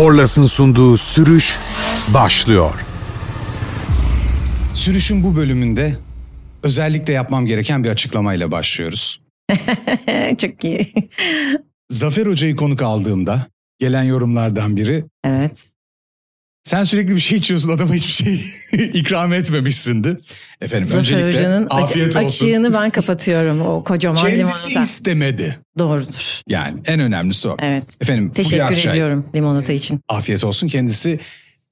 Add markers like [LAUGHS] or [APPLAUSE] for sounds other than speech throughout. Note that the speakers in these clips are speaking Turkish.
Korlas'ın sunduğu sürüş başlıyor. Sürüşün bu bölümünde özellikle yapmam gereken bir açıklamayla başlıyoruz. [LAUGHS] Çok iyi. Zafer Hoca'yı konuk aldığımda gelen yorumlardan biri Evet. Sen sürekli bir şey içiyorsun adama hiçbir şey [LAUGHS] ikram etmemişsindi. Efendim Zafer öncelikle Hoca'nın afiyet olsun. açığını ben kapatıyorum o kocaman Kendisi limonata. istemedi. Doğrudur. Yani en önemlisi o. Evet. Efendim Teşekkür Akçay, ediyorum limonata için. Afiyet olsun kendisi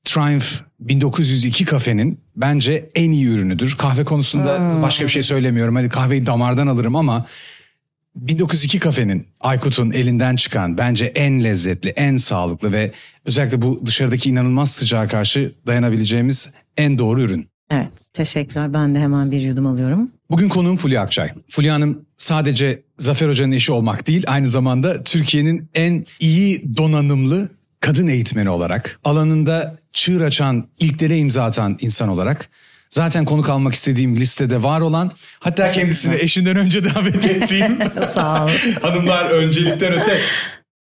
Triumph 1902 kafenin bence en iyi ürünüdür. Kahve konusunda Hmm. başka bir şey söylemiyorum. Hadi kahveyi damardan alırım ama 1902 kafenin Aykut'un elinden çıkan bence en lezzetli, en sağlıklı ve özellikle bu dışarıdaki inanılmaz sıcağa karşı dayanabileceğimiz en doğru ürün. Evet. Teşekkürler. Ben de hemen bir yudum alıyorum. Bugün konuğum Fulya Akçay. Fulya Hanım sadece Zafer Hoca'nın eşi olmak değil, aynı zamanda Türkiye'nin en iyi donanımlı kadın eğitmeni olarak, alanında çığır açan, ilklere imza atan insan olarak, zaten konuk almak istediğim listede var olan, hatta kendisini eşinden önce [LAUGHS] davet ettiğim [LAUGHS] Sağ ol. [LAUGHS] hanımlar öncelikten öte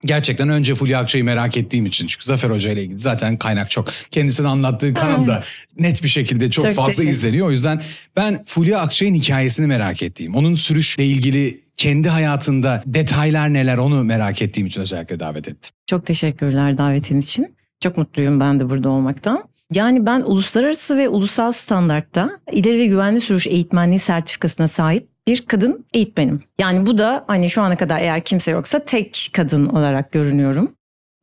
Gerçekten önce Fulya Akçay'ı merak ettiğim için çünkü Zafer Hoca ile ilgili zaten kaynak çok. Kendisinin anlattığı kanalda net bir şekilde çok, Çok fazla izleniyor. O yüzden ben Fulya Akçay'ın hikayesini merak ettiğim, onun sürüşle ilgili kendi hayatında detaylar neler onu merak ettiğim için özellikle davet ettim. Çok teşekkürler davetin için. Çok mutluyum ben de burada olmaktan. Yani ben uluslararası ve ulusal standartta ileri ve güvenli sürüş eğitmenliği sertifikasına sahip bir kadın eğitmenim. Yani bu da hani şu ana kadar eğer kimse yoksa tek kadın olarak görünüyorum.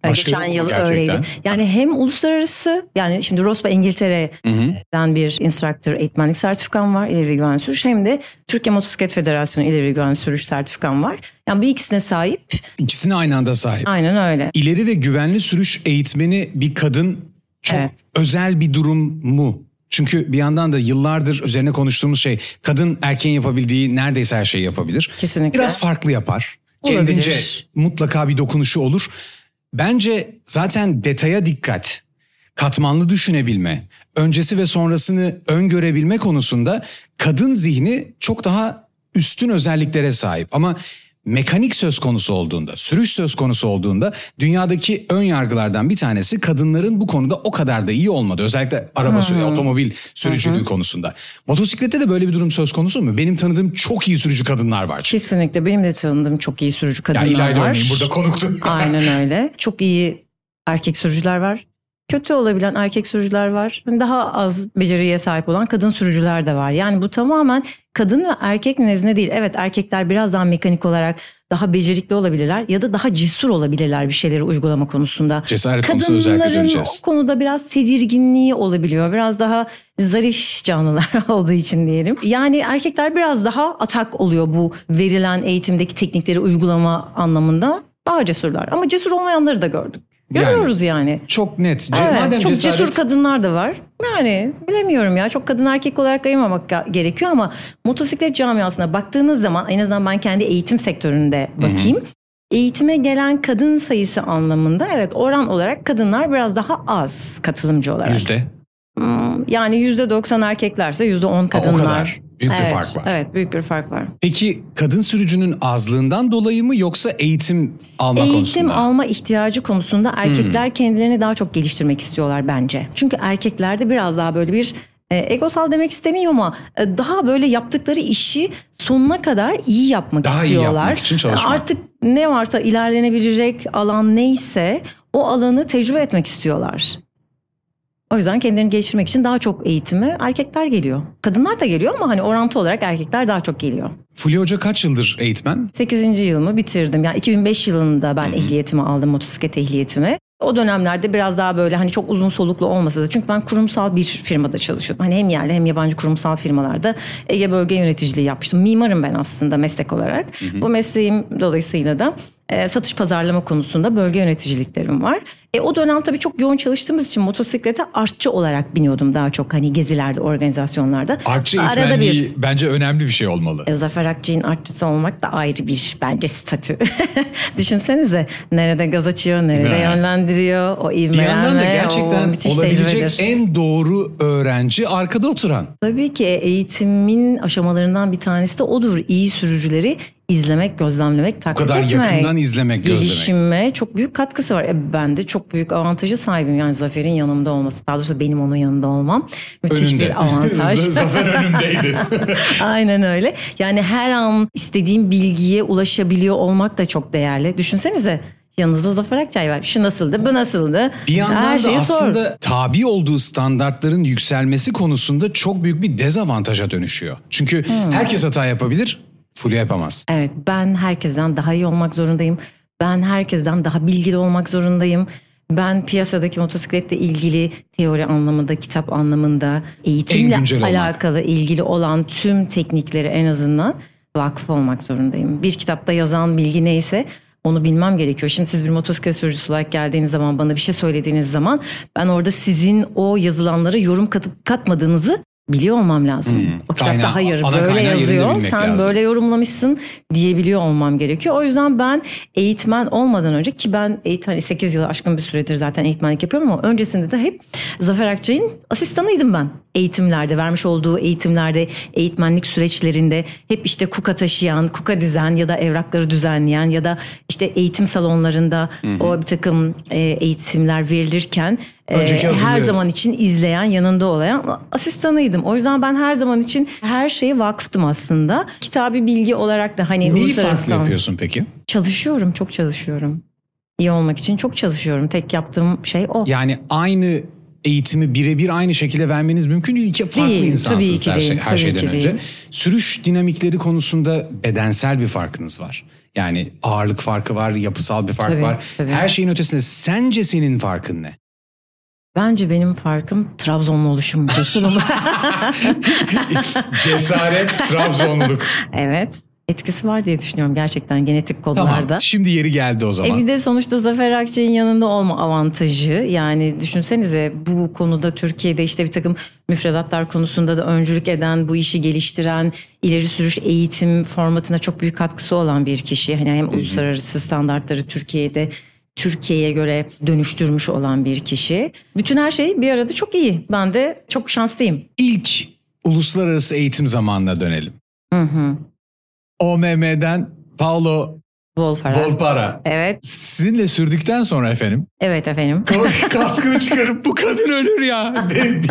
Başka Geçen yıl gerçekten? öyleydi. Yani hem uluslararası yani şimdi ROSPA İngiltere'den bir instructor eğitmenlik sertifikam var ileri ve güvenli sürüş hem de Türkiye Motosiklet Federasyonu ileri ve güvenli sürüş sertifikam var. Yani bu ikisine sahip. İkisine aynı anda sahip. Aynen öyle. İleri ve güvenli sürüş eğitmeni bir kadın çok Evet. Özel bir durum mu? Çünkü bir yandan da yıllardır üzerine konuştuğumuz şey kadın erkeğin yapabildiği neredeyse her şeyi yapabilir. Kesinlikle. Biraz farklı yapar. Olabilir. Kendince mutlaka bir dokunuşu olur. Bence zaten detaya dikkat, katmanlı düşünebilme, öncesi ve sonrasını öngörebilme konusunda kadın zihni çok daha üstün özelliklere sahip. Ama mekanik söz konusu olduğunda, sürüş söz konusu olduğunda dünyadaki ön yargılardan bir tanesi kadınların bu konuda o kadar da iyi olmadı. Özellikle araba sürücü, otomobil sürücülüğü konusunda. Motosiklette de böyle bir durum söz konusu mu? Benim tanıdığım çok iyi sürücü kadınlar var. Kesinlikle benim de tanıdığım çok iyi sürücü Ya kadınlar İlayda var. örneğin burada konuktu. Aynen öyle. Çok iyi erkek sürücüler var. Kötü olabilen erkek sürücüler var. Daha az beceriye sahip olan kadın sürücüler de var. Yani bu tamamen kadın ve erkek nezdinde değil. Evet erkekler biraz daha mekanik olarak daha becerikli olabilirler ya da daha cesur olabilirler bir şeyleri uygulama konusunda. Cesaret konusunda özellikle göreceğiz. o konuda biraz tedirginliği olabiliyor. Biraz daha zarif canlılar [LAUGHS] olduğu için diyelim. Yani erkekler biraz daha atak oluyor bu verilen eğitimdeki teknikleri uygulama anlamında. Daha cesurlar. Ama cesur olmayanları da gördük. Yani. Görüyoruz yani. Çok net. Ce- Evet, Madem çok cesaret... cesur kadınlar da var. Yani bilemiyorum ya çok kadın erkek olarak ayırmamak gerekiyor ama motosiklet camiasına baktığınız zaman en azından ben kendi eğitim sektöründe bakayım. Eğitime gelen kadın sayısı anlamında evet oran olarak kadınlar biraz daha az katılımcı olarak. Yüzde. Hmm, Yani %90 erkeklerse %10 o kadınlar. Büyük bir evet, fark var. Evet büyük bir fark var. Peki kadın sürücünün azlığından dolayı mı yoksa eğitim alma Eğitim konusunda? alma ihtiyacı konusunda erkekler kendilerini daha çok geliştirmek istiyorlar bence. Çünkü erkeklerde biraz daha böyle bir e, egosal demek istemeyeyim ama e, daha böyle yaptıkları işi sonuna kadar iyi yapmak Daha iyi istiyorlar. yapmak için çalışmak. Artık ne varsa ilerlenebilecek alan neyse o alanı tecrübe etmek istiyorlar. O yüzden kendilerini geliştirmek için daha çok eğitime erkekler geliyor. Kadınlar da geliyor ama hani orantı olarak erkekler daha çok geliyor. Fulya Hoca kaç yıldır eğitmen? 8. yılımı bitirdim. Yani 2005 yılında ben ehliyetimi aldım, motosiklet ehliyetimi. O dönemlerde biraz daha böyle hani çok uzun soluklu olmasa da çünkü ben kurumsal bir firmada çalışıyordum. Hani hem yerli hem yabancı kurumsal firmalarda Ege Bölge Yöneticiliği yapmıştım. Mimarım ben aslında meslek olarak. Bu mesleğim dolayısıyla da e, satış pazarlama konusunda bölge yöneticiliklerim var. E, o dönem tabii çok yoğun çalıştığımız için motosiklete artçı olarak biniyordum daha çok hani gezilerde, organizasyonlarda. Artçı Arada eğitmenliği bence önemli bir şey olmalı. e, Zafer Akçay'ın artçısı olmak da ayrı bir bence statü. [LAUGHS] Düşünsenize nerede gaz açıyor, nerede Evet. yönlendiriyor, o Bir ivmelenme, yandan da gerçekten olabilecek tecrübedir. en doğru öğrenci arkada oturan. Tabii ki eğitimin aşamalarından bir tanesi de odur. İyi sürücüleri izlemek, gözlemlemek, takip kadar etmek. yakından izlemek, gözlemek. Gelişime çok büyük katkısı var. E, ben de çok büyük avantajı sahibim. Yani Zafer'in yanımda olması. Daha doğrusu benim onun yanında olmam. Müthiş Önünde. bir avantaj. [LAUGHS] Zafer önümdeydi. [LAUGHS] Aynen öyle. Yani her an istediğim bilgiye ulaşabiliyor olmak da çok değerli. Düşünsenize yanınızda Zafer Akçay var. Şu nasıldı, bu nasıldı? Bir yandan her da şeyi sor. aslında tabi olduğu standartların yükselmesi konusunda çok büyük bir dezavantaja dönüşüyor. Çünkü Hmm. herkes hata yapabilir, Fulya yapamaz. Evet ben herkesten daha iyi olmak zorundayım. Ben herkesten daha bilgili olmak zorundayım. Ben piyasadaki motosikletle ilgili teori anlamında, kitap anlamında, eğitimle olmak. alakalı ilgili olan tüm teknikleri en azından vakıf olmak zorundayım. Bir kitapta yazan bilgi neyse onu bilmem gerekiyor. Şimdi siz bir motosiklet sürücüsü olarak geldiğiniz zaman bana bir şey söylediğiniz zaman ben orada sizin o yazılanlara yorum katıp katmadığınızı biliyor olmam lazım. Hmm. O kitapta Kaynağı- hayır böyle yazıyor. Sen lazım. böyle yorumlamışsın diyebiliyor olmam gerekiyor. O yüzden ben eğitmen olmadan önce ki ben eğit hani 8 yıl aşkın bir süredir zaten eğitmenlik yapıyorum ama öncesinde de hep Zafer Akçay'ın asistanıydım ben. Eğitimlerde vermiş olduğu eğitimlerde eğitmenlik süreçlerinde hep işte kuka taşıyan, kuka dizen ya da evrakları düzenleyen ya da işte eğitim salonlarında o bir takım e, eğitimler verilirken e, Önceki her hazırlığı. zaman için izleyen, yanında olayan asistanıydım. O yüzden ben her zaman için her şeye vakıftım aslında. Kitabi bilgi olarak da hani Neyi farklı yapıyorsun peki? çalışıyorum, çok çalışıyorum. İyi olmak için çok çalışıyorum. Tek yaptığım şey o. Yani aynı eğitimi birebir aynı şekilde vermeniz mümkün değil. İki farklı Değil, insansınız tabii ki her, şey, değil, her tabii şeyden önce. değil. Sürüş dinamikleri konusunda bedensel bir farkınız var. Yani ağırlık farkı var, yapısal bir fark Tabii, var. tabii. Her şeyin ötesinde sence senin farkın ne? Bence benim farkım Trabzonlu oluşum, cesurum. [LAUGHS] Cesaret, Trabzonluluk. evet. Etkisi var diye düşünüyorum gerçekten genetik kodlarda. tamam. Şimdi yeri geldi o zaman. E bir de sonuçta Zafer Akçay'ın yanında olma avantajı. Yani düşünsenize bu konuda Türkiye'de işte bir takım müfredatlar konusunda da öncülük eden, bu işi geliştiren, ileri sürüş eğitim formatına çok büyük katkısı olan bir kişi. Hani hem uluslararası standartları Türkiye'de Türkiye'ye göre dönüştürmüş olan bir kişi. Bütün her şey bir arada çok iyi. Ben de çok şanslıyım. İlk uluslararası eğitim zamanına dönelim. Hı hı. OMM'den Paulo Volpara. Volpara. Evet, Sizinle sürdükten sonra efendim evet efendim. [LAUGHS] kaskını çıkarıp bu kadın ölür ya dedi.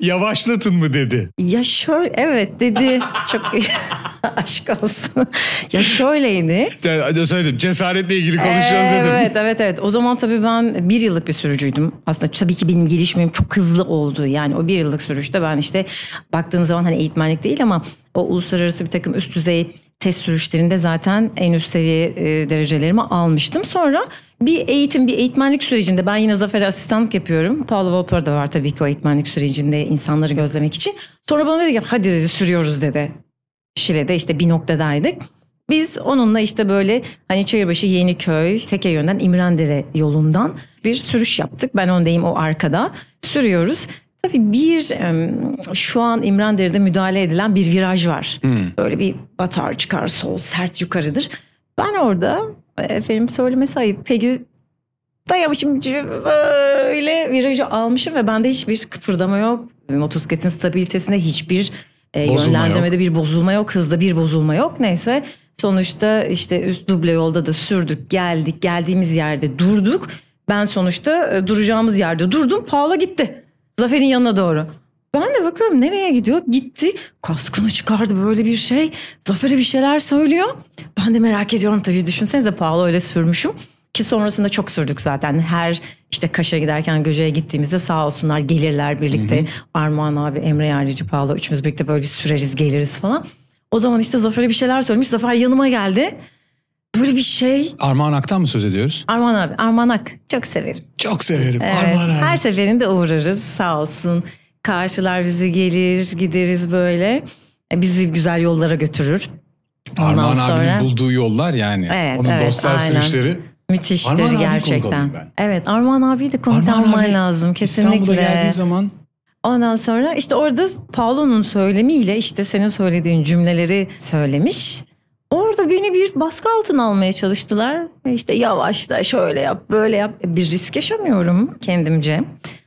[LAUGHS] Yavaşlatın mı dedi. Ya şöyle evet dedi çok [LAUGHS] [LAUGHS] aşk olsun. Ya şöyleydi. De, söyledim cesaretle ilgili konuşacağız dedim. Evet evet evet. O zaman tabii ben bir yıllık bir sürücüydüm. Aslında tabii ki benim gelişmem çok hızlı oldu. Yani o bir yıllık sürüşte ben işte baktığınız zaman hani eğitmenlik değil ama o uluslararası bir takım üst düzey test sürüşlerinde zaten en üst seviye e, derecelerimi almıştım. Sonra bir eğitim, bir eğitmenlik sürecinde ben yine Zafer'e asistanlık yapıyorum. Paulo Volper da var tabii ki o eğitmenlik sürecinde insanları gözlemek için. Sonra bana dedi ki hadi dedi sürüyoruz dedi. Şile'de işte bir noktadaydık. Biz onunla işte böyle hani Çayırbaşı Yeniköy Teke yönden İmrendere yolundan bir sürüş yaptık. Ben öndeyim o arkada. Sürüyoruz. Tabii bir şu an İmrendere'de müdahale edilen bir viraj var. Böyle bir batar çıkar sol sert yukarıdır. Ben orada efendim söylemesi ayıp peki dayamışım böyle virajı almışım ve bende hiçbir kıpırdama yok. Motosikletin stabilitesinde hiçbir e, Bozulma yönlendirmede bir bozulma yok. Hızda bir bozulma yok. Neyse sonuçta işte üst duble yolda da sürdük geldik geldiğimiz yerde durduk. Ben sonuçta e, duracağımız yerde durdum. Paula gitti. Zafer'in yanına doğru. Ben de bakıyorum nereye gidiyor? Gitti. Kaskını çıkardı böyle bir şey. Zafer'e bir şeyler söylüyor. Ben de merak ediyorum tabii. Düşünsenize Paula öyle sürmüşüm. Ki sonrasında çok sürdük zaten. Her işte Kaş'a giderken Göce'ye gittiğimizde sağ olsunlar gelirler birlikte. Armağan abi, Emre Yardımcı, Paula üçümüz birlikte böyle bir süreriz geliriz falan. O zaman işte Zafer'e bir şeyler söylemiş. Zafer yanıma geldi. Böyle bir şey. Armağan Ak'tan mı söz ediyoruz? Armağan abi, Armağan Ak. Çok severim. Çok severim. Evet, Armağan abi. her seferinde uğrarız sağ olsun. Karşılar bizi gelir, gideriz böyle. E, Bizi güzel yollara götürür. Ondan Armağan sonra abinin bulduğu yollar yani. Evet, Onun evet, dostlar aynen. sürüşleri. Müthiştir konuk gerçekten. Evet, Armağan abiyi de konuk Armağan alman abi lazım kesinlikle. İstanbul'a geldiği zaman Ondan sonra işte orada Paulo'nun söylemiyle işte senin söylediğin cümleleri söylemiş. Orada beni bir baskı altına almaya çalıştılar. İşte yavaşla şöyle yap böyle yap. E, Bir risk yaşamıyorum kendimce.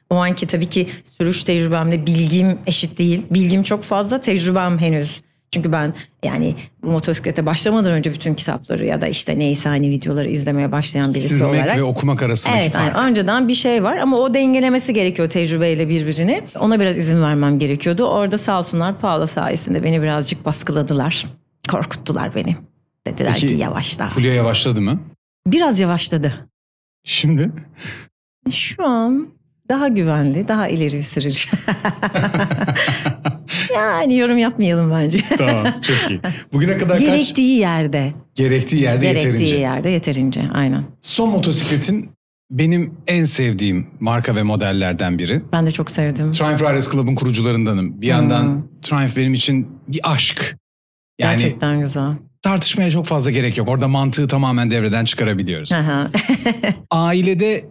O anki tabii ki sürüş tecrübemle bilgim eşit değil. Bilgim çok fazla tecrübem henüz Çünkü ben yani bu motosiklete başlamadan önce bütün kitapları ya da işte neyse hani videoları izlemeye başlayan birisi Sürmek olarak. ve okumak arasındaki Evet fark. yani önceden bir şey var ama o dengelemesi gerekiyor tecrübeyle birbirini. Ona biraz izin vermem gerekiyordu. Orada sağ olsunlar Paula sayesinde beni birazcık baskıladılar. Korkuttular beni. Dediler Peki, ki yavaşla. Fulya yavaşladı mı? Biraz yavaşladı. Şimdi Şu an daha güvenli, daha ileri sürücü. [LAUGHS] yani yorum yapmayalım bence. tamam çok iyi. Bugüne kadar kaç? Gerektiği yerde. Gerektiği yerde Gerektiği yeterince. yerde yeterince aynen. Son motosikletin benim en sevdiğim marka ve modellerden biri. Ben de çok sevdim. Triumph Riders Club'ın kurucularındanım. Bir yandan Hmm. Triumph benim için bir aşk. Yani Gerçekten güzel. tartışmaya çok fazla gerek yok. Orada mantığı tamamen devreden çıkarabiliyoruz. [LAUGHS] Ailede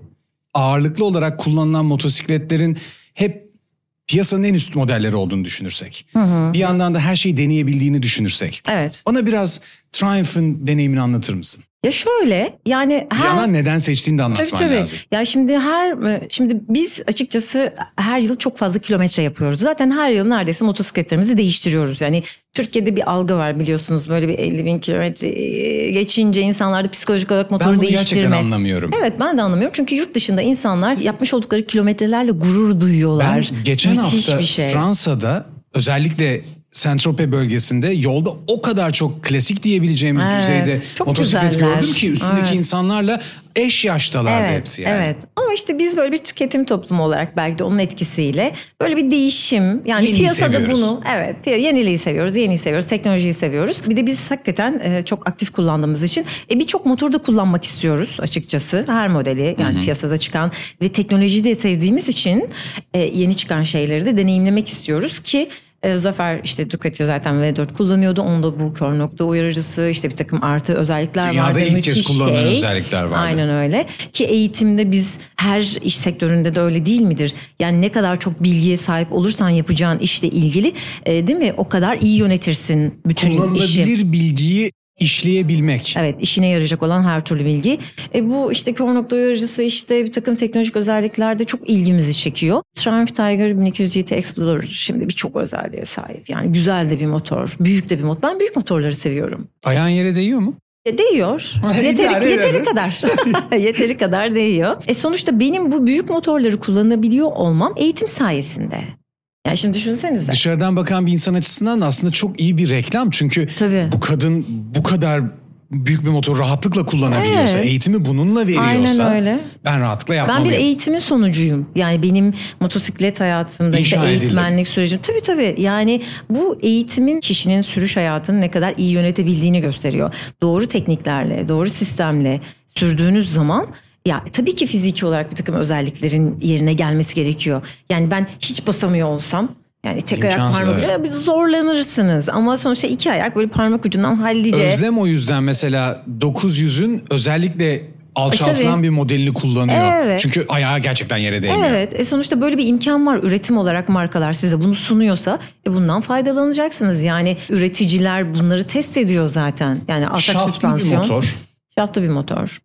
ağırlıklı olarak kullanılan motosikletlerin hep piyasanın en üst modelleri olduğunu düşünürsek. Hı hı. Bir yandan da her şeyi deneyebildiğini düşünürsek. evet. Bana biraz Triumph'ın deneyimini anlatır mısın? Ya şöyle yani her yandan neden seçtiğini de Tabii anlatman tabii. lazım. Ya şimdi her şimdi biz açıkçası her yıl çok fazla kilometre yapıyoruz. Zaten her yıl neredeyse motosikletlerimizi değiştiriyoruz. Yani Türkiye'de bir algı var biliyorsunuz böyle bir 50 bin kilometre geçince insanlarda psikolojik olarak motoru Ben bunu gerçekten değiştirme. anlamıyorum. Evet ben de anlamıyorum. Çünkü yurt dışında insanlar yapmış oldukları kilometrelerle gurur duyuyorlar. Ben geçen Müthiş hafta şey. Fransa'da özellikle Saint-Tropez bölgesinde yolda o kadar çok klasik diyebileceğimiz Evet, düzeyde motosiklet güzeller. gördüm ki üstündeki Evet. insanlarla eş yaştalardı Evet, hepsi yani. evet. Ama işte biz böyle bir tüketim toplumu olarak belki de onun etkisiyle böyle bir değişim yani Yeniyi piyasada seviyoruz. bunu evet yeniliği seviyoruz, yeniyi seviyoruz, teknolojiyi seviyoruz. Bir de biz hakikaten e, çok aktif kullandığımız için e, birçok motoru da kullanmak istiyoruz açıkçası. Her modeli yani piyasada çıkan ve teknolojiyi de sevdiğimiz için e, yeni çıkan şeyleri de deneyimlemek istiyoruz ki e, Zafer işte Ducati zaten V4 kullanıyordu. Onda bu kör nokta uyarıcısı işte bir takım artı özellikler Dünyada vardı. ilk kez kullanılan şey. özellikler vardı. Aynen öyle. Ki eğitimde biz her iş sektöründe de öyle değil midir? Yani ne kadar çok bilgiye sahip olursan yapacağın işle ilgili e, değil mi? O kadar iyi yönetirsin bütün işi. Kullanılabilir bilgiyi işleyebilmek. Evet işine yarayacak olan her türlü bilgi. E, bu işte kör nokta uyarıcısı işte bir takım teknolojik özelliklerde çok ilgimizi çekiyor. Triumph Tiger 1200 GT Explorer şimdi birçok özelliğe sahip. Yani güzel de bir motor, büyük de bir motor. Ben büyük motorları seviyorum. Ayağın yere değiyor mu? E, Değiyor. [LAUGHS] Yeteri, yeteri kadar. [LAUGHS] yeteri kadar değiyor. E sonuçta benim bu büyük motorları kullanabiliyor olmam eğitim sayesinde. Yani şimdi düşünsenize. Dışarıdan bakan bir insan açısından da aslında çok iyi bir reklam. Çünkü Tabii. bu kadın bu kadar büyük bir motoru rahatlıkla kullanabiliyorsa, Evet. eğitimi bununla veriyorsa Aynen öyle. ben rahatlıkla Ben yapmalıyım. bir eğitimin sonucuyum. Yani benim motosiklet hayatımda işte İnşa edildi. eğitmenlik sürecim. Tabii tabii. Yani bu eğitimin kişinin sürüş hayatını ne kadar iyi yönetebildiğini gösteriyor. Doğru tekniklerle, doğru sistemle sürdüğünüz zaman ya tabii ki fiziki olarak bir takım özelliklerin yerine gelmesi gerekiyor. Yani ben hiç basamıyor olsam yani tek ayak İmkansız, parmak ucu evet. bir zorlanırsınız. Ama sonuçta iki ayak böyle parmak ucundan hallice. Özlem o yüzden mesela 900'ün özellikle alçaltılan E, bir modelini kullanıyor. Evet. Çünkü ayağı gerçekten yere değmiyor. Evet. E sonuçta böyle bir imkan var. Üretim olarak markalar size bunu sunuyorsa e bundan faydalanacaksınız. Yani üreticiler bunları test ediyor zaten. Yani alçak Şaftlı bir süspansiyon. motor. Şaftlı bir motor.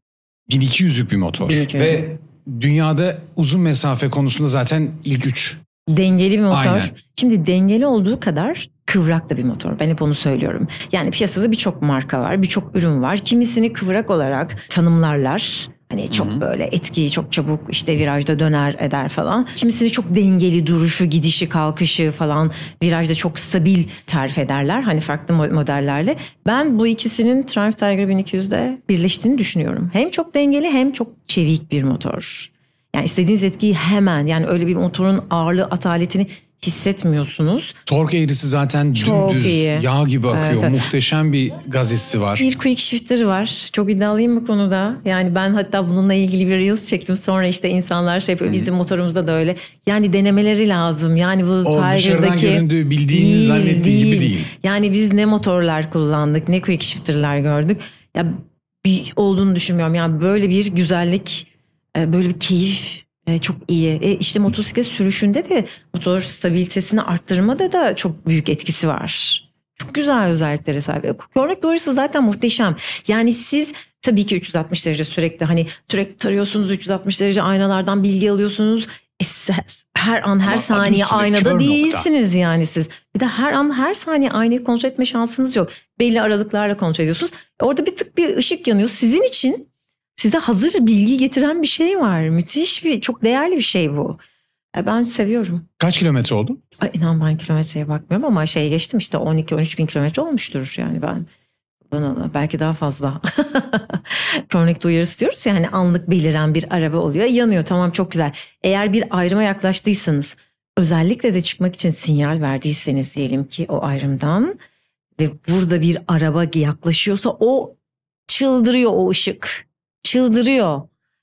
1200'lük bir motor. 1200'lük. Ve dünyada uzun mesafe konusunda zaten ilk üç. Dengeli bir motor. Aynen. Şimdi dengeli olduğu kadar kıvrak da bir motor. Ben hep onu söylüyorum. Yani piyasada birçok marka var, birçok ürün var. Kimisini kıvrak olarak tanımlarlar. Hani çok böyle etkiyi çok çabuk işte virajda döner eder falan. Kimisini çok dengeli duruşu, gidişi, kalkışı falan virajda çok stabil tarif ederler. Hani farklı mo- modellerle. Ben bu ikisinin Triumph Tiger 1200'de birleştiğini düşünüyorum. Hem çok dengeli hem çok çevik bir motor. Yani istediğiniz etkiyi hemen yani öyle bir motorun ağırlığı ataletini hissetmiyorsunuz. Tork eğrisi zaten Çok dümdüz iyi. yağ gibi akıyor. Evet, evet. Muhteşem bir gazesi var. Bir quick shifter var. Çok iddialıyım bu konuda. Yani ben hatta bununla ilgili bir reels çektim. Sonra işte insanlar şey yapıyor. Bizim motorumuzda da öyle. Yani denemeleri lazım. Yani bu O dışarıdan göründüğü bildiğini zannettiği gibi değil. Yani biz ne motorlar kullandık, ne quick shifter'lar gördük. Ya bir olduğunu düşünmüyorum. Yani böyle bir güzellik, e, böyle bir keyif e, çok iyi. E işte motosiklet sürüşünde de motor stabilitesini arttırmada da çok büyük etkisi var. Çok güzel özelliklere sahip. E, Körnek doğrusu zaten muhteşem. Yani siz tabii ki 360 derece sürekli hani sürekli tarıyorsunuz 360 derece aynalardan bilgi alıyorsunuz. E, her an her Ama saniye aynada nokta. değilsiniz yani siz. Bir de her an her saniye aynayı kontrol etme şansınız yok. Belli aralıklarla kontrol ediyorsunuz. Orada bir tık bir ışık yanıyor. Sizin için size hazır bilgi getiren bir şey var. Müthiş bir çok değerli bir şey bu. E, Ben seviyorum. Kaç kilometre oldu? Ay, inan ben kilometreye bakmıyorum ama şeye geçtim işte 12-13 bin kilometre olmuştur yani ben. Bana belki daha fazla. [LAUGHS] Kronik uyarısı diyoruz yani anlık beliren bir araba oluyor. Yanıyor tamam çok güzel. Eğer bir ayrıma yaklaştıysanız özellikle de çıkmak için sinyal verdiyseniz diyelim ki o ayrımdan ve burada bir araba yaklaşıyorsa o çıldırıyor o ışık. Çıldırıyor.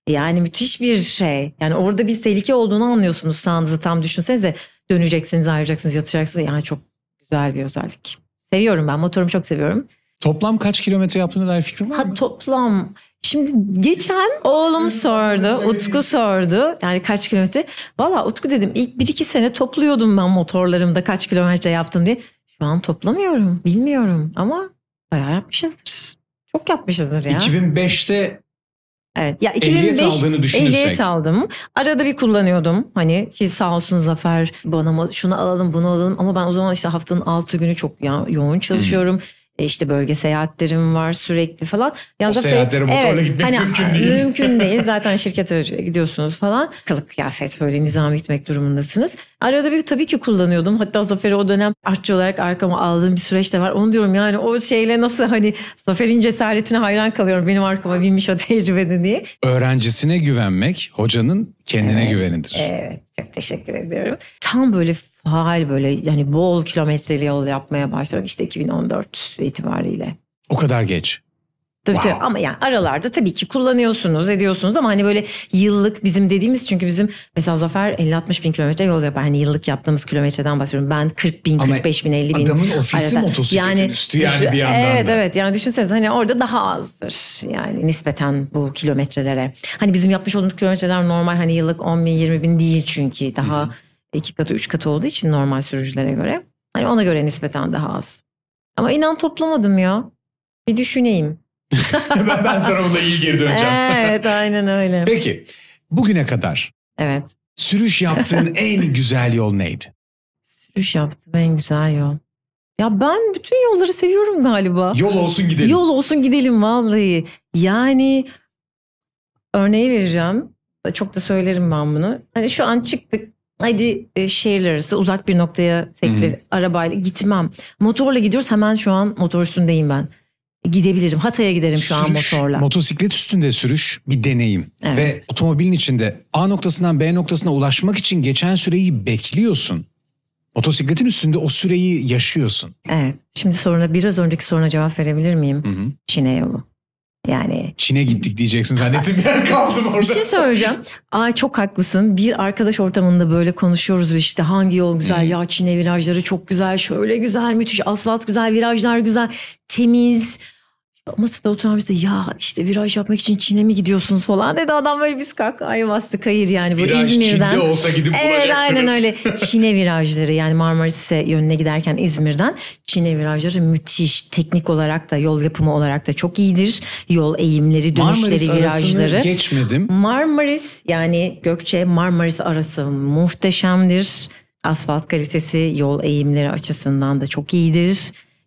Yani müthiş bir şey. Yani orada bir tehlike olduğunu anlıyorsunuz sağınızı tam düşünsenize. Döneceksiniz, ayrılacaksınız, yatacaksınız. Yani çok güzel bir özellik. Seviyorum ben. Motorumu çok seviyorum. Toplam kaç kilometre yaptığına dair fikrin var Ha mı? toplam. Şimdi geçen oğlum sordu. Utku sordu. Yani kaç kilometre? Valla Utku dedim ilk bir iki sene topluyordum ben motorlarımda kaç kilometre yaptım diye. Şu an toplamıyorum. Bilmiyorum ama bayağı yapmışızdır. Çok yapmışızdır ya. 2005'te Evet. Ya Ehliyet 2005 aldığını düşünürsek. Ehliyet aldım. Arada bir kullanıyordum. Hani ki sağ olsun Zafer bana şunu alalım bunu alalım. Ama ben o zaman işte haftanın 6 günü çok ya, yoğun çalışıyorum. E işte bölge seyahatlerim var sürekli falan. Ya O seyahatlere motorla gitmek hani, mümkün değil. Mümkün [LAUGHS] değil. Zaten şirket aracıyla gidiyorsunuz falan. Kılık kıyafet böyle nizam gitmek durumundasınız. Arada bir tabii ki kullanıyordum. Hatta Zafer'i o dönem artçı olarak arkama aldığım bir süreç de var. Onu diyorum yani o şeyle nasıl hani Zafer'in cesaretine hayran kalıyorum. Benim arkama binmiş o tecrübede diye. öğrencisine güvenmek hocanın kendine Evet. güvenidir. Evet çok teşekkür ediyorum. Tam böyle faal böyle yani bol kilometreli yol yapmaya başladım işte 2014 itibariyle. O kadar geç. Tabii Wow. tabii ama yani aralarda tabii ki kullanıyorsunuz ediyorsunuz ama hani böyle yıllık bizim dediğimiz çünkü bizim mesela Zafer 50-60 bin kilometre yol yapar. Hani yıllık yaptığımız kilometreden bahsediyorum. Ben 40 bin, Ama 45 bin, 50 bin. adamın ofisi arada. motosikletin üstü yani bir yandan Evet da. evet yani düşünsenize hani orada daha azdır yani nispeten bu kilometrelere. Hani bizim yapmış olduğumuz kilometreler normal hani yıllık 10 bin 20 bin değil çünkü daha iki katı üç katı olduğu için normal sürücülere göre. Hani ona göre nispeten daha az. Ama inan toplamadım ya. Bir düşüneyim. [LAUGHS] ben, ben sana buna iyi geri döneceğim. Evet aynen öyle. Peki bugüne kadar Evet. sürüş yaptığın [LAUGHS] en güzel yol neydi? Sürüş yaptım en güzel yol. Ya ben bütün yolları seviyorum galiba. Yol olsun gidelim. Yol olsun gidelim vallahi. Yani örneği vereceğim. Çok da söylerim ben bunu. Hani şu an çıktık. Hadi e, şehirler arası uzak bir noktaya tekli hı. arabayla gitmem. Motorla gidiyoruz hemen şu an motor üstündeyim ben. Gidebilirim. Hatay'a giderim şu an motorla. Motosiklet üstünde sürüş bir deneyim. Evet. Ve otomobilin içinde A noktasından B noktasına ulaşmak için geçen süreyi bekliyorsun. Motosikletin üstünde o süreyi yaşıyorsun. Evet. Şimdi soruna biraz önceki soruna cevap verebilir miyim? Hı hı. Çin'e yolu. Yani Çin'e gittik diyeceksin zannettim bir yer kaldım orada. Bir şey söyleyeceğim. Ay çok haklısın. Bir arkadaş ortamında böyle konuşuyoruz ve işte hangi yol güzel ya Çin'e virajları çok güzel, şöyle güzel, müthiş asfalt güzel, virajlar güzel, temiz. Masada oturan birisi ya işte viraj yapmak için Çin'e mi gidiyorsunuz falan dedi adam böyle biz kalk ay bastık hayır yani bu Viraj İzmir'den. Çin'de olsa gidip Evet bulacaksınız. aynen öyle. Çin'e virajları yani Marmaris'e yönüne giderken İzmir'den Çin'e virajları müthiş. Teknik olarak da yol yapımı olarak da çok iyidir. Yol eğimleri, dönüşleri, Marmaris virajları. geçmedim. Marmaris yani Gökçe Marmaris arası muhteşemdir. Asfalt kalitesi yol eğimleri açısından da çok iyidir.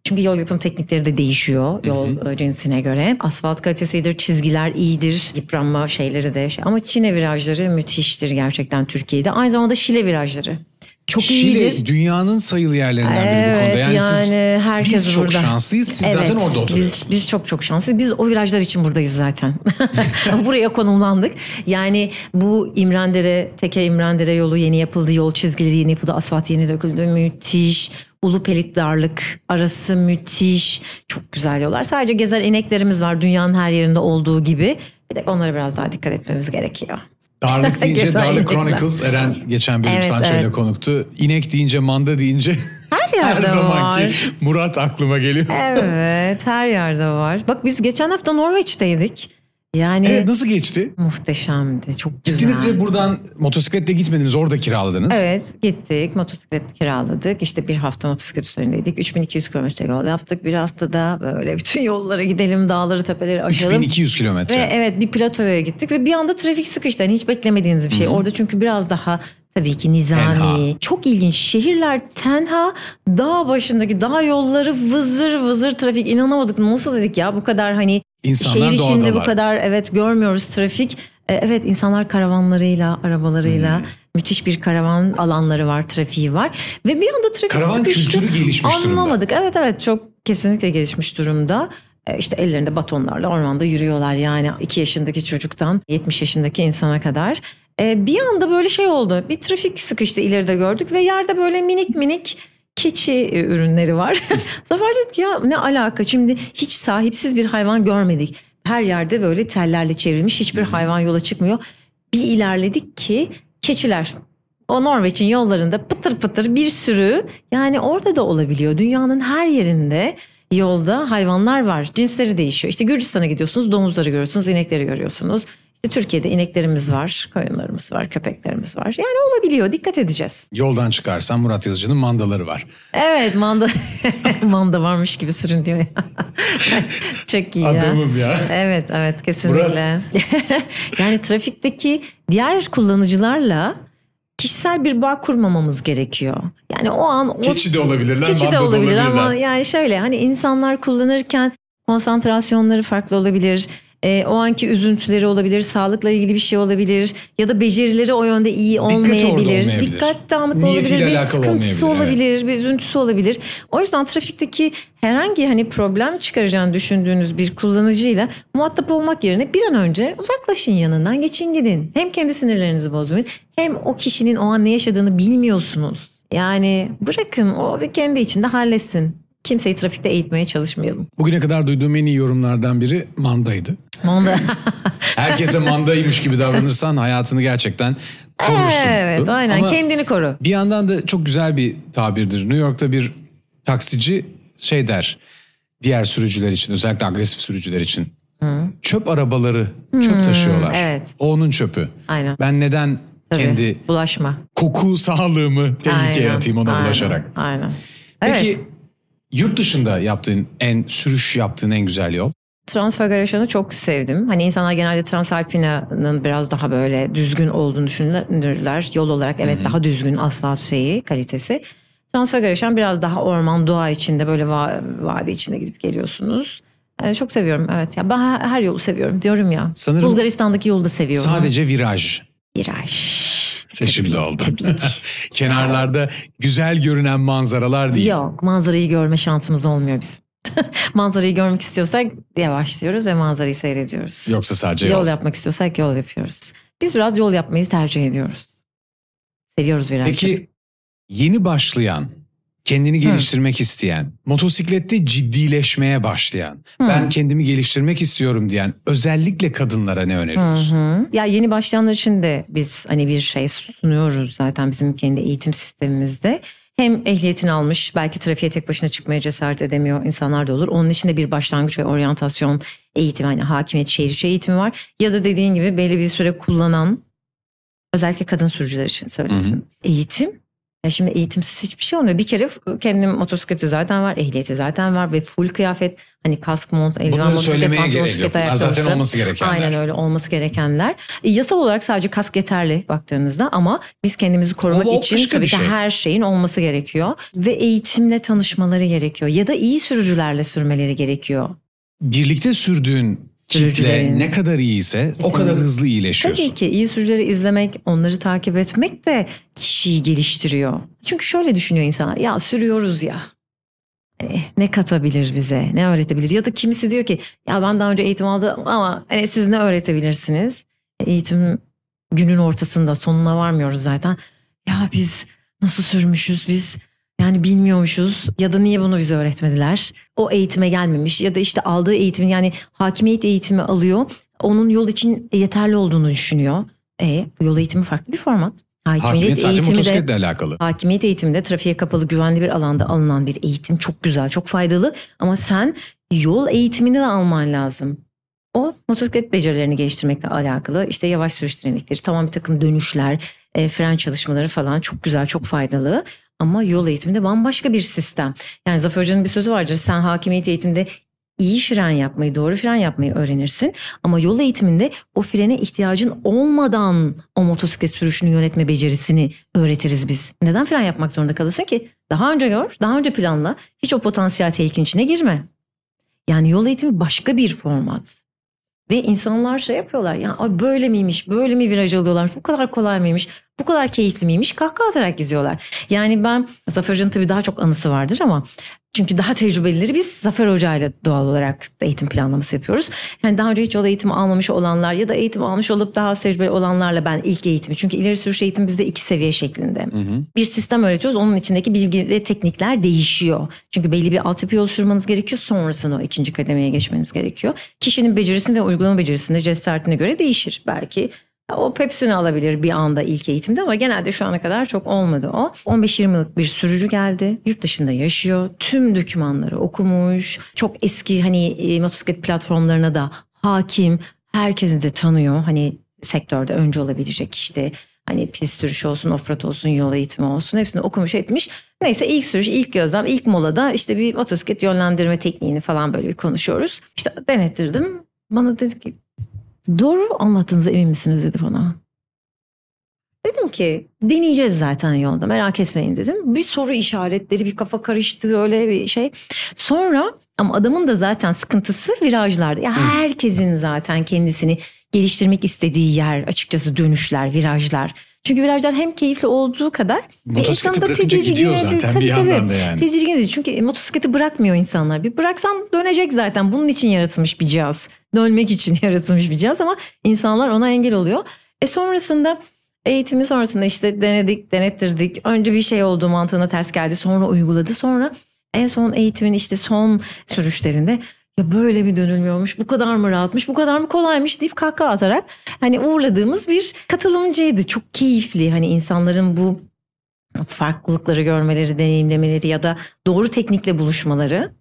Çünkü yol yapım teknikleri de değişiyor yol e, cinsine göre. Asfalt kalitesi iyidir, çizgiler iyidir, yıpranma şeyleri de. Şey. Ama Çin'e virajları müthiştir gerçekten Türkiye'de. Aynı zamanda Şile virajları çok Şile iyidir. dünyanın sayılı yerlerinden biri bu konuda. Evet Yani, yani, siz, herkes biz çok burada. şanslıyız. Siz zaten orada oturuyorsunuz. Biz, biz çok çok şanslıyız. Biz o virajlar için buradayız zaten. [LAUGHS] [LAUGHS] Buraya konumlandık. Yani bu İmrendere, Teke İmrendere yolu yeni yapıldı. Yol çizgileri yeni yapıldı. Asfalt yeni döküldü. Müthiş. Ulu Pelit Darlık arası müthiş. Çok güzel yollar. Sadece gezen ineklerimiz var dünyanın her yerinde olduğu gibi. Bir de onlara biraz daha dikkat etmemiz gerekiyor. Darlık [LAUGHS] deyince Darlık. Chronicles Eren geçen bölüm Evet, Sancho ile evet. konuktu. İnek deyince manda deyince Her [LAUGHS] her yerde zamanki var. Murat aklıma geliyor. Evet her yerde var. Bak biz geçen hafta Norveç'teydik. Yani Evet nasıl geçti? muhteşemdi. Çok güzel. Gittiniz ve buradan motosikletle gitmediniz orada kiraladınız. Evet gittik motosiklet kiraladık işte bir hafta motosiklet üzerindeydik 3200 kilometre yol yaptık bir haftada böyle bütün yollara gidelim dağları tepeleri aşalım. 3200 kilometre. Ve evet bir platoya gittik ve bir anda trafik sıkıştı. Hani hiç beklemediğiniz bir şey. Orada çünkü biraz daha tabii ki nizami. Tenha. Çok ilginç. Şehirler tenha. Dağ başındaki dağ yolları vızır vızır trafik. İnanamadık. Nasıl dedik ya bu kadar hani İnsanlar şehir içinde bu kadar evet görmüyoruz trafik. E, Evet insanlar karavanlarıyla, arabalarıyla müthiş bir karavan alanları var, trafiği var ve bir anda trafik Karavan sıkıştı. kültürü gelişmiş durumda. Anlamadık. Evet evet çok kesinlikle gelişmiş durumda. E, İşte ellerinde batonlarla ormanda yürüyorlar yani 2 yaşındaki çocuktan 70 yaşındaki insana kadar. E, bir anda böyle şey oldu. Bir trafik sıkıştı ileride gördük ve yerde böyle minik minik keçi e, ürünleri var. [LAUGHS] Zafer dedik ya ne alaka şimdi hiç sahipsiz bir hayvan görmedik. Her yerde böyle tellerle çevrilmiş hiçbir hayvan yola çıkmıyor. Bir ilerledik ki keçiler o Norveç'in yollarında pıtır pıtır bir sürü yani orada da olabiliyor. Dünyanın her yerinde yolda hayvanlar var. Cinsleri değişiyor. İşte Gürcistan'a gidiyorsunuz domuzları görüyorsunuz, inekleri görüyorsunuz. Türkiye'de ineklerimiz var, koyunlarımız var, köpeklerimiz var. Yani olabiliyor. Dikkat edeceğiz. Yoldan çıkarsan Murat Yazıcı'nın mandaları var. Evet manda [LAUGHS] manda varmış gibi sürünüyor ya. [LAUGHS] Çok iyi ya. Adamım ya. Evet evet kesinlikle. [LAUGHS] yani trafikteki diğer kullanıcılarla kişisel bir bağ kurmamamız gerekiyor. Yani o an o Keçi de olabilirler, Keçi de olabilir ama olabilirler. yani şöyle hani insanlar kullanırken konsantrasyonları farklı olabilir. Ee, o anki üzüntüleri olabilir, sağlıkla ilgili bir şey olabilir ya da becerileri o yönde iyi orada olmayabilir. olmayabilir. Dikkat dağınıklığı Niyetiyle olabilir, bir alakalı sıkıntısı olmayabilir, olabilir, bir üzüntüsü olabilir. O yüzden trafikteki herhangi hani problem çıkaracağını düşündüğünüz bir kullanıcıyla muhatap olmak yerine bir an önce uzaklaşın yanından, geçin gidin. Hem kendi sinirlerinizi bozmayın hem o kişinin o an ne yaşadığını bilmiyorsunuz. Yani bırakın o bir kendi içinde halletsin. Kimseyi trafikte eğitmeye çalışmayalım. Bugüne kadar duyduğum en iyi yorumlardan biri mandaydı. Manda. [LAUGHS] Herkese mandaymış gibi davranırsan hayatını gerçekten korursun. evet aynen Ama kendini koru. bir yandan da çok güzel bir tabirdir. New York'ta bir taksici şey der diğer sürücüler için özellikle agresif sürücüler için. Çöp arabaları çöp taşıyorlar. evet. O onun çöpü. Aynen. Ben neden Tabii. kendi Bulaşma. koku sağlığımı tehlikeye Aynen, atayım ona aynen, bulaşarak. Aynen. Peki Evet. yurt dışında yaptığın en sürüş yaptığın en güzel yol? Transfagarasyonu çok sevdim. Hani insanlar genelde Transalpina'nın biraz daha böyle düzgün olduğunu düşünürler. Yol olarak evet daha düzgün asfalt şeyi, kalitesi. Transfagarasyon biraz daha orman, doğa içinde böyle va- vadi içinde gidip geliyorsunuz. Ee, çok seviyorum evet. Ya ben her yolu seviyorum diyorum ya. Sanırım Bulgaristan'daki yolu da seviyorum. Sadece viraj. Viraj. Ki, oldu. [LAUGHS] Kenarlarda güzel görünen manzaralar değil. Yok manzarayı görme şansımız olmuyor bizim. [LAUGHS] manzarayı görmek istiyorsak yavaşlıyoruz ve manzarayı seyrediyoruz. Yoksa sadece yol yol. yapmak istiyorsak yol yapıyoruz. Biz biraz yol yapmayı tercih ediyoruz. Seviyoruz virajları. Peki yeni başlayan, kendini geliştirmek isteyen, motosiklette ciddileşmeye başlayan, ben kendimi geliştirmek istiyorum diyen özellikle kadınlara ne Hı öneriyorsun? hı. Ya yeni başlayanlar için de biz hani bir şey sunuyoruz zaten bizim kendi eğitim sistemimizde. Hem ehliyetini almış belki trafiğe tek başına çıkmaya cesaret edemiyor insanlar da olur. Onun için de bir başlangıç ve oryantasyon eğitimi hani hakimiyet şehir içi eğitimi var. Ya da dediğin gibi belli bir süre kullanan özellikle kadın sürücüler için söyledim. Eğitim ya şimdi eğitimsiz hiçbir şey olmuyor. Bir kere kendim motosikleti zaten var, ehliyeti zaten var ve full kıyafet hani kask, mont, eldiven, Bunları motosiklet, pantolon, bisiklet Bunlar zaten ayakkabısı. olması gerekenler. Aynen öyle olması gerekenler. E, Yasal olarak sadece kask yeterli baktığınızda ama biz kendimizi korumak Ama için tabii ki şey. her şeyin olması gerekiyor. Ve eğitimle tanışmaları gerekiyor. Ya da iyi sürücülerle sürmeleri gerekiyor. Birlikte sürdüğün kitle ne kadar iyiyse o kadar hızlı iyileşiyorsun. Tabii ki iyi sürücüleri izlemek, onları takip etmek de kişiyi geliştiriyor. Çünkü şöyle düşünüyor insanlar. Ya sürüyoruz ya. Hani ne katabilir bize, ne öğretebilir? Ya da kimisi diyor ki ya ben daha önce eğitim aldım ama hani siz ne öğretebilirsiniz? E, Eğitim günün ortasında sonuna varmıyoruz zaten. Ya biz nasıl sürmüşüz biz? Yani bilmiyormuşuz ya da niye bunu bize öğretmediler? O eğitime gelmemiş ya da işte aldığı eğitimin yani hakimiyet eğitimi alıyor. Onun yol için yeterli olduğunu düşünüyor. E bu yol eğitimi farklı bir format. Hakimiyet, Hakimiyet sadece eğitimi de motosikletle alakalı. Hakimiyet eğitiminde trafiğe kapalı güvenli bir alanda alınan bir eğitim çok güzel, çok faydalı. Ama sen yol eğitimini de alman lazım. O motosiklet becerilerini geliştirmekle alakalı. İşte yavaş sürüş dinamikleri, tamam bir takım dönüşler, e, fren çalışmaları falan çok güzel, çok faydalı. Ama yol eğitiminde bambaşka bir sistem. Yani Zafer Hoca'nın bir sözü vardır. Sen hakimiyet eğitiminde iyi fren yapmayı, doğru fren yapmayı öğrenirsin. Ama yol eğitiminde o frene ihtiyacın olmadan o motosiklet sürüşünü yönetme becerisini öğretiriz biz. Neden fren yapmak zorunda kalırsın ki? Daha önce gör, daha önce planla. Hiç o potansiyel tehlikenin içine girme. Yani yol eğitimi başka bir format. Ve insanlar şey yapıyorlar ya "Ay böyle miymiş, böyle mi viraj alıyorlar, bu kadar kolay mıymış, bu kadar keyifli miymiş kahkaha atarak izliyorlar. Yani ben Zafer Hoca'nın tabii daha çok anısı vardır ama çünkü daha tecrübelileri biz Zafer Hoca ile doğal olarak eğitim planlaması yapıyoruz. Yani daha önce hiç yol eğitimi almamış olanlar ya da eğitim almış olup daha az tecrübeli olanlarla ben ilk eğitimi. Çünkü ileri sürüş eğitim bizde iki seviye şeklinde. Bir sistem öğretiyoruz. Onun içindeki bilgi ve teknikler değişiyor. Çünkü belli bir altyapı oluşturmanız gerekiyor. Sonrasında o ikinci kademeye geçmeniz gerekiyor. Kişinin becerisinde ve uygulama becerisinde cesaretine göre değişir. Belki o Pepsi'ni alabilir bir anda ilk eğitimde ama genelde şu ana kadar çok olmadı o. 15-20 yıllık bir sürücü geldi. Yurt dışında yaşıyor. Tüm dokümanları okumuş. Çok eski hani e, motosiklet platformlarına da hakim. Herkesi de tanıyor. Hani sektörde önce olabilecek işte hani pist sürüşü olsun, offroad olsun, yol eğitimi olsun hepsini okumuş etmiş. Neyse ilk sürüş, ilk gözlem, ilk molada işte bir motosiklet yönlendirme tekniğini falan böyle bir konuşuyoruz. İşte denettirdim. Bana dedi ki Doğru anlattığınıza emin misiniz dedi bana. Dedim ki deneyeceğiz zaten yolda merak etmeyin dedim. Bir soru işaretleri bir kafa karıştı öyle bir şey. Sonra ama adamın da zaten sıkıntısı virajlarda. Ya herkesin zaten kendisini geliştirmek istediği yer açıkçası dönüşler, virajlar. Çünkü virajlar hem keyifli olduğu kadar Motosikleti bırakınca gidiyor zaten Tabii, bir tabii. yandan da yani. Tedirgin edici. Çünkü motosikleti bırakmıyor insanlar. Bir bıraksam dönecek zaten. Bunun için yaratılmış bir cihaz. Dönmek için [LAUGHS] yaratılmış bir cihaz ama insanlar ona engel oluyor. E sonrasında eğitimi sonrasında işte denedik, denettirdik. Önce bir şey oldu mantığına ters geldi. Sonra uyguladı. Sonra en son eğitimin işte son sürüşlerinde ya böyle bir dönülmüyormuş, bu kadar mı rahatmış, bu kadar mı kolaymış deyip kahkaha atarak hani uğurladığımız bir katılımcıydı. Çok keyifli hani insanların bu farklılıkları görmeleri, deneyimlemeleri ya da doğru teknikle buluşmaları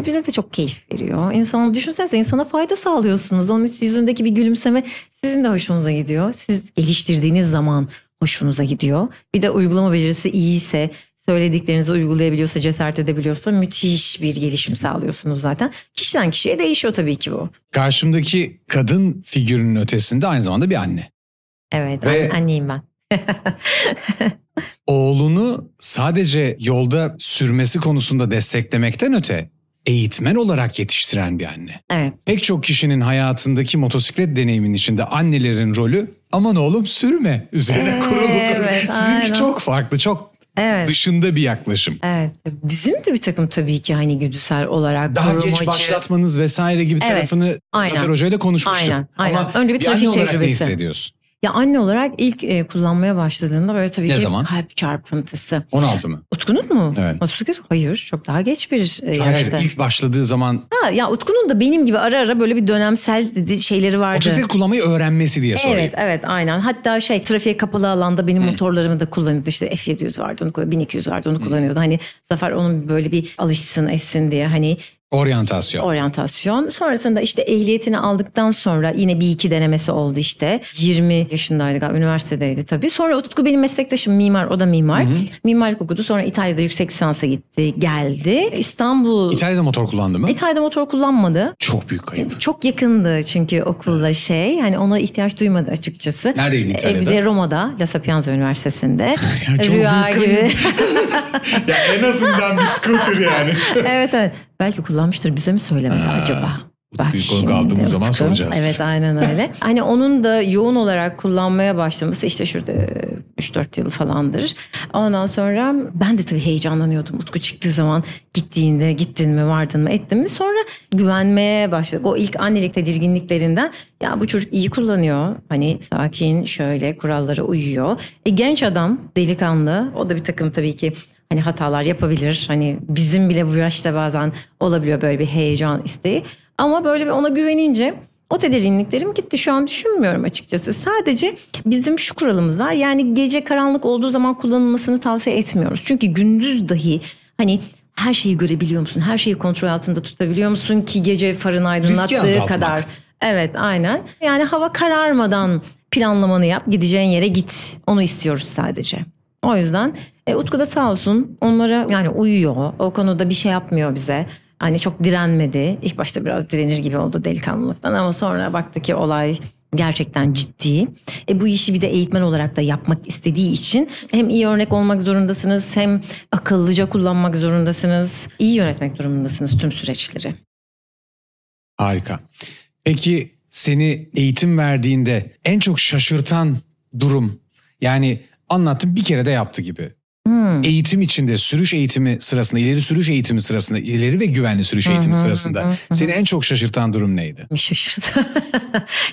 e bize de çok keyif veriyor. İnsan düşünsenize insana fayda sağlıyorsunuz. Onun yüzündeki bir gülümseme sizin de hoşunuza gidiyor. Siz geliştirdiğiniz zaman hoşunuza gidiyor. Bir de uygulama becerisi iyiyse, söylediklerinizi uygulayabiliyorsa, cesaret edebiliyorsa müthiş bir gelişim sağlıyorsunuz zaten. Kişiden kişiye değişiyor tabii ki bu. Karşımdaki kadın figürünün ötesinde aynı zamanda bir anne. Evet, Ve- an- anneyim ben. [LAUGHS] Oğlunu sadece yolda sürmesi konusunda desteklemekten öte eğitmen olarak yetiştiren bir anne. evet. Pek çok kişinin hayatındaki motosiklet deneyimin içinde annelerin rolü aman oğlum sürme üzerine Evet, kuruludur. Sizinki aynen. çok farklı, çok Evet. dışında bir yaklaşım. Evet. Bizim de bir takım tabii ki hani güdüsel olarak Daha geç korumacı- başlatmanız vesaire gibi Evet, tarafını aynen. Zafer Hoca ile konuşmuştuk. Aynen, aynen. Ama Önce bir trafik olarak ne tecrübesi. hissediyorsun? Ya anne olarak ilk e, kullanmaya başladığında böyle tabii Ne ki zaman? kalp çarpıntısı. 16 mı? Utku'nun mu? Evet. Motosiklet? Hayır. Çok daha geç bir e, Hayır, yaşta. ilk başladığı zaman Ha, ya Utku'nun da benim gibi ara ara böyle bir dönemsel şeyleri vardı. motosiklet kullanmayı öğrenmesi diye sorayım. Evet evet aynen. Hatta şey trafiğe kapalı alanda benim motorlarımı da kullanıyordu. İşte F700 vardı onu kullan- 1200 vardı onu kullanıyordu. Hani Zafer onun böyle bir alışsın etsin diye hani Oryantasyon. oryantasyon. Sonrasında işte ehliyetini aldıktan sonra yine bir iki denemesi oldu işte. 20 yaşındaydı galiba üniversitedeydi tabii. Sonra Utku benim meslektaşım mimar o da mimar. Mimarlık okudu sonra İtalya'da yüksek lisansa gitti geldi. İstanbul İtalya'da motor kullandı mı? İtalya'da motor kullanmadı. Çok büyük kayıp. Çok yakındı çünkü okulla şey hani ona ihtiyaç duymadı açıkçası. Neredeydi İtalya'da? Evde Roma'da La Sapienza Üniversitesi'nde. [LAUGHS] Rüya gibi. [LAUGHS] ya en azından bir scooter yani. evet evet. Belki kullanmıştır bize mi söylemedi Ha, acaba? Konuk aldığımız zaman Utku. soracağız. Evet aynen öyle. [LAUGHS] hani onun da yoğun olarak kullanmaya başlaması işte şurada 3-4 yıl falandır. Ondan sonra ben de tabii heyecanlanıyordum. Utku çıktığı zaman gittiğinde gittin mi vardın mı ettin mi sonra güvenmeye başladık. O ilk annelik tedirginliklerinden ya bu çocuk iyi kullanıyor. Hani sakin şöyle kurallara uyuyor. E, genç adam delikanlı o da bir takım tabii ki hani hatalar yapabilir. Hani bizim bile bu yaşta bazen olabiliyor böyle bir heyecan isteği. Ama böyle bir ona güvenince o tedirginliklerim gitti. Şu an düşünmüyorum açıkçası. Sadece bizim şu kuralımız var. Yani gece karanlık olduğu zaman kullanılmasını tavsiye etmiyoruz. Çünkü gündüz dahi hani her şeyi görebiliyor musun? Her şeyi kontrol altında tutabiliyor musun ki gece farın aydınlattığı kadar Evet aynen. Yani hava kararmadan planlamanı yap. Gideceğin yere git. Onu istiyoruz sadece. O yüzden e, Utku da sağ olsun onlara yani uyuyor. O konuda bir şey yapmıyor bize. Hani çok direnmedi. İlk başta biraz direnir gibi oldu delikanlılıktan ama sonra baktı ki olay gerçekten ciddi. E bu işi bir de eğitmen olarak da yapmak istediği için hem iyi örnek olmak zorundasınız hem akıllıca kullanmak zorundasınız. İyi yönetmek durumundasınız tüm süreçleri. Harika. Peki seni eğitim verdiğinde en çok şaşırtan durum yani anlattım bir kere de yaptı gibi. Hmm. Eğitim içinde sürüş eğitimi sırasında ileri sürüş eğitimi sırasında ileri ve güvenli sürüş eğitimi sırasında seni en çok şaşırtan durum neydi? Bir şaşırdı. [LAUGHS]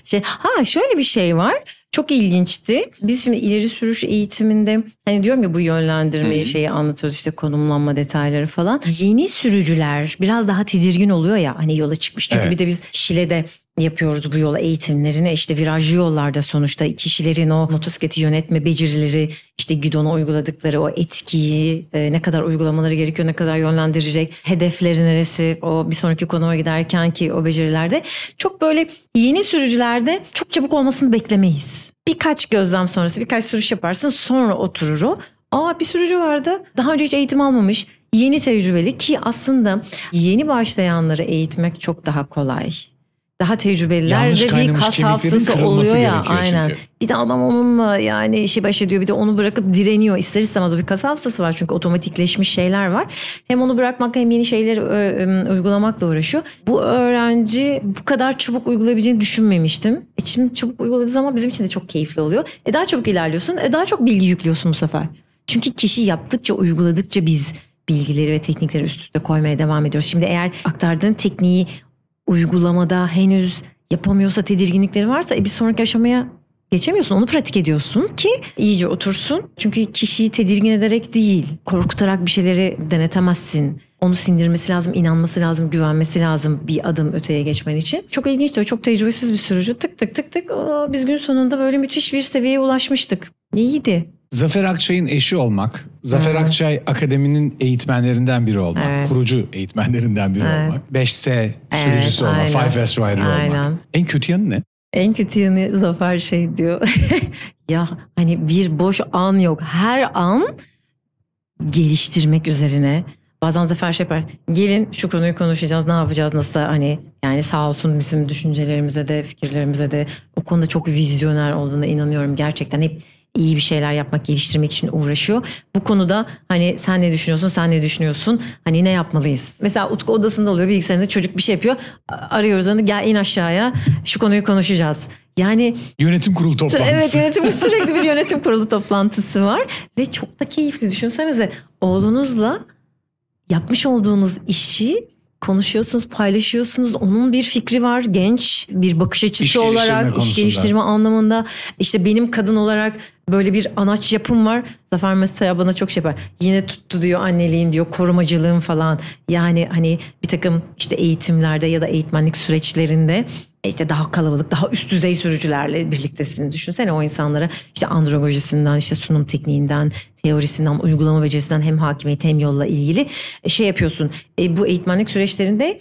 şey, ha şöyle bir şey var. Çok ilginçti. Biz şimdi ileri sürüş eğitiminde hani diyorum ya bu yönlendirmeyi şeyi anlatıyoruz işte konumlanma detayları falan. Yeni sürücüler biraz daha tedirgin oluyor ya hani yola çıkmış. Çünkü Evet. bir de biz Şile'de yapıyoruz bu yola eğitimlerini. İşte virajlı yollarda sonuçta kişilerin o motosikleti yönetme becerileri, işte gidona uyguladıkları o etkiyi, e, ne kadar uygulamaları gerekiyor, ne kadar yönlendirecek, hedefleri neresi, o bir sonraki konuma giderken ki o becerilerde çok böyle yeni sürücülerde çok çabuk olmasını beklemeyiz. Birkaç gözlem sonrası, birkaç sürüş yaparsın sonra oturur o. Aa bir sürücü vardı. Daha önce hiç eğitim almamış. Yeni tecrübeli ki aslında yeni başlayanları eğitmek çok daha kolay. Daha tecrübeliler Yanlış de bir kas hafızası oluyor ya aynen. çünkü. Bir de adam onunla yani işi baş ediyor bir de onu bırakıp direniyor. İster istemez o bir kas hafızası var çünkü otomatikleşmiş şeyler var. Hem onu bırakmak hem yeni şeyleri uygulamakla uğraşıyor. Bu öğrenci bu kadar çabuk uygulayabileceğini düşünmemiştim. E şimdi çabuk uyguladığı zaman bizim için de çok keyifli oluyor. E daha çabuk ilerliyorsun. E daha çok bilgi yüklüyorsun bu sefer. Çünkü kişi yaptıkça uyguladıkça biz bilgileri ve teknikleri üst üste koymaya devam ediyoruz. Şimdi eğer aktardığın tekniği uygulamada henüz yapamıyorsa tedirginlikleri varsa e bir sonraki aşamaya geçemiyorsun. Onu pratik ediyorsun ki iyice otursun. Çünkü kişiyi tedirgin ederek değil, korkutarak bir şeyleri denetemezsin. Onu sindirmesi lazım, inanması lazım, güvenmesi lazım bir adım öteye geçmen için. Çok ilginçti. Çok tecrübesiz bir sürücü. Tık tık tık tık. Aa, biz gün sonunda böyle müthiş bir seviyeye ulaşmıştık. İyiydi. Zafer Akçay'ın eşi olmak, Zafer Akçay Akademi'nin eğitmenlerinden biri olmak, Evet. kurucu eğitmenlerinden biri Evet. olmak, 5S Evet, sürücüsü olmak, aynen. 5S Rider Aynen. olmak. En kötü yanı ne? En kötü yanı Zafer şey diyor. [LAUGHS] ya hani bir boş an yok. Her an geliştirmek üzerine. Bazen Zafer şey yapar. Gelin şu konuyu konuşacağız. Ne yapacağız? Nasıl hani yani sağ olsun bizim düşüncelerimize de fikirlerimize de o konuda çok vizyoner olduğuna inanıyorum. Gerçekten hep iyi bir şeyler yapmak, geliştirmek için uğraşıyor. Bu konuda hani sen ne düşünüyorsun, sen ne düşünüyorsun? Hani ne yapmalıyız? Mesela Utku odasında oluyor, bilgisayarında çocuk bir şey yapıyor. Arıyoruz onu, gel in aşağıya şu konuyu konuşacağız. Yani Yönetim kurulu toplantısı. Evet yönetim [LAUGHS] sürekli bir yönetim kurulu toplantısı var ve çok da keyifli. Düşünsenize oğlunuzla yapmış olduğunuz işi konuşuyorsunuz, paylaşıyorsunuz. Onun bir fikri var, genç bir bakış açısı İş olarak, iş geliştirme anlamında. İşte benim kadın olarak böyle bir anaç yapım var. Zafer mesela bana çok şey yapar. Yine tuttu diyor anneliğin diyor, korumacılığın falan. Yani hani bir takım işte eğitimlerde ya da eğitmenlik süreçlerinde işte daha kalabalık, daha üst düzey sürücülerle birliktesin. Düşünsene o insanlara işte androlojisinden, işte sunum tekniğinden, teorisinden, uygulama becerisinden hem hakimiyet hem yolla ilgili e, şey yapıyorsun. E, bu eğitmenlik süreçlerinde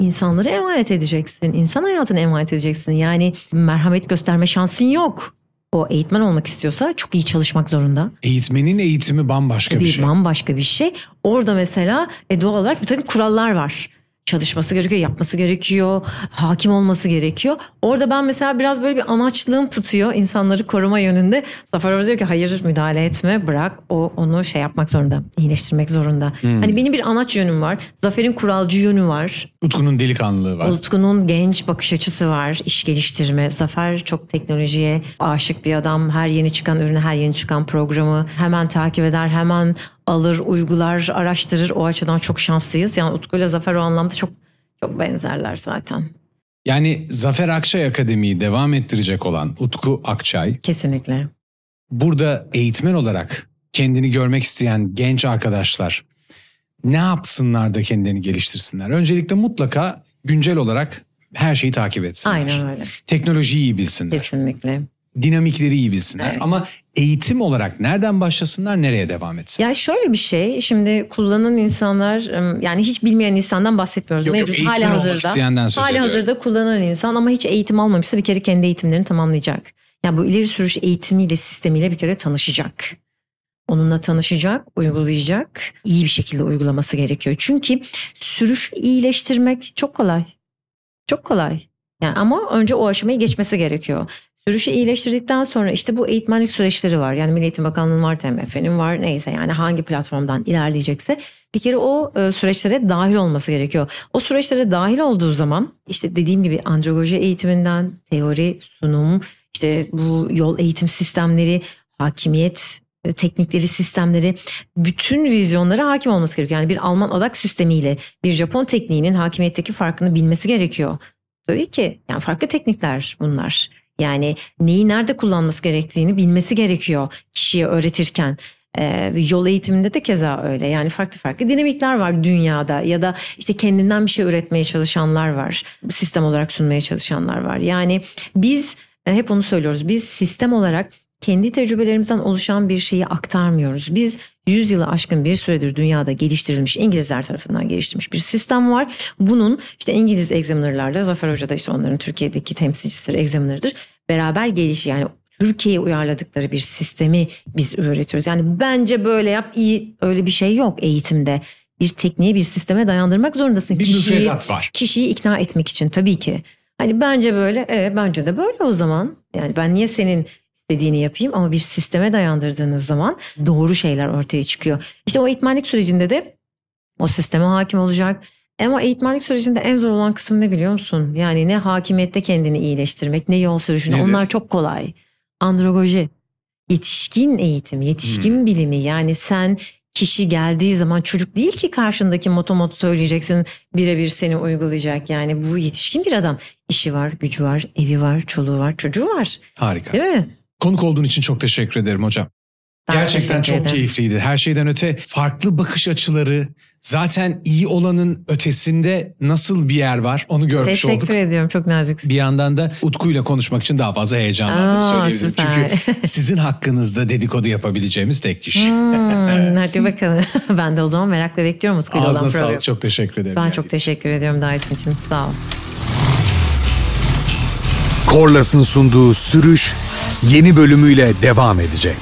insanları emanet edeceksin. İnsan hayatını emanet edeceksin. Yani merhamet gösterme şansın yok. O eğitmen olmak istiyorsa çok iyi çalışmak zorunda. Eğitmenin eğitimi bambaşka bir, bir şey. bambaşka bir şey. Orada mesela e, doğal olarak bir takım kurallar var. Çalışması gerekiyor, yapması gerekiyor, hakim olması gerekiyor. Orada ben mesela biraz böyle bir anaçlığım tutuyor insanları koruma yönünde. Zafer orada diyor ki hayır müdahale etme bırak o onu şey yapmak zorunda, iyileştirmek zorunda. Hani benim bir anaç yönüm var. Zafer'in kuralcı yönü var. Utku'nun delikanlılığı var. Utku'nun genç bakış açısı var, iş geliştirme. Zafer çok teknolojiye aşık bir adam. Her yeni çıkan ürünü, her yeni çıkan programı hemen takip eder, hemen alır, uygular, araştırır. O açıdan çok şanslıyız. Yani Utku ile Zafer o anlamda çok çok benzerler zaten. Yani Zafer Akçay Akademi'yi devam ettirecek olan Utku Akçay Kesinlikle. burada eğitmen olarak kendini görmek isteyen genç arkadaşlar ne yapsınlar da kendini geliştirsinler? Öncelikle mutlaka güncel olarak her şeyi takip etsinler. Aynen öyle. Teknolojiyi iyi bilsinler. Kesinlikle. Dinamikleri iyi bilsinler. Evet. Ama eğitim olarak nereden başlasınlar, nereye devam etsin? Ya şöyle bir şey şimdi kullanan insanlar yani hiç bilmeyen insandan bahsetmiyoruz. Yok, yok, Mevcut eğitmen hali hazırda. Hali ediyorum. hazırda kullanan insan ama hiç eğitim almamışsa bir kere kendi eğitimlerini tamamlayacak. Yani bu ileri sürüş eğitimiyle sistemiyle bir kere tanışacak. Onunla tanışacak, uygulayacak, iyi bir şekilde uygulaması gerekiyor. Çünkü sürüş iyileştirmek çok kolay. Çok kolay. Yani ama önce o aşamayı geçmesi gerekiyor. Sürüşü iyileştirdikten sonra işte bu eğitmenlik süreçleri var. Yani Milli Eğitim Bakanlığı'nın var, TMF'nin var neyse yani hangi platformdan ilerleyecekse bir kere o e, süreçlere dahil olması gerekiyor. O süreçlere dahil olduğu zaman işte dediğim gibi andragoji eğitiminden teori, sunum, işte bu yol eğitim sistemleri, hakimiyet e, teknikleri, sistemleri, bütün vizyonlara hakim olması gerekiyor. Yani bir Alman adak sistemiyle bir Japon tekniğinin hakimiyetteki farkını bilmesi gerekiyor. Tabii ki yani farklı teknikler bunlar. Yani neyi nerede kullanması gerektiğini bilmesi gerekiyor kişiye öğretirken. Ee, yol eğitiminde de keza öyle. Yani farklı farklı dinamikler var dünyada ya da işte kendinden bir şey üretmeye çalışanlar var. Sistem olarak sunmaya çalışanlar var. Yani biz e, hep onu söylüyoruz. Biz sistem olarak kendi tecrübelerimizden oluşan bir şeyi aktarmıyoruz. Biz 100 yılı aşkın bir süredir dünyada geliştirilmiş İngilizler tarafından geliştirilmiş bir sistem var. Bunun işte İngiliz examinerlarla Zafer Hoca da işte onların Türkiye'deki temsilcisidir, examiner'dır. Beraber geliş yani Türkiye'ye uyarladıkları bir sistemi biz öğretiyoruz. Yani bence böyle yap iyi öyle bir şey yok eğitimde. Bir tekniğe bir sisteme dayandırmak zorundasın. Bir Kişiyi, var. kişiyi ikna etmek için tabii ki. Hani bence böyle evet bence de böyle o zaman. Yani ben niye senin istediğini yapayım ama bir sisteme dayandırdığınız zaman doğru şeyler ortaya çıkıyor. İşte o eğitmenlik sürecinde de o sisteme hakim olacak. Ama eğitmenlik sürecinde en zor olan kısım ne biliyor musun? Yani ne hakimiyette kendini iyileştirmek ne yol sürüşünde. Nedir? Onlar çok kolay. Androgoji, yetişkin eğitim, yetişkin bilimi. Yani sen kişi geldiği zaman çocuk değil ki karşındaki motomot söyleyeceksin birebir seni uygulayacak. Yani bu yetişkin bir adam. İşi var, gücü var, evi var, çoluğu var, çocuğu var. Harika. Değil mi? Konuk olduğun için çok teşekkür ederim hocam. Ben Gerçekten teşekkür çok ederim. keyifliydi. Her şeyden öte farklı bakış açıları, zaten iyi olanın ötesinde nasıl bir yer var onu görmüş Teşekkür olduk. ediyorum. Çok naziksin. Bir yandan da Utku'yla konuşmak için daha fazla heyecanlandım Aa, söyleyebilirim. süper. Çünkü [LAUGHS] sizin hakkınızda dedikodu yapabileceğimiz tek kişi. Hmm, [LAUGHS] hadi bakalım. [LAUGHS] ben de o zaman merakla bekliyorum Utku'yla olan Ağzına programı. sağlık. Çok teşekkür ederim. Ben geldiğin çok teşekkür ediyorum davetin için. Sağ ol. Korlas'ın sunduğu Sürüş yeni bölümüyle devam edecek.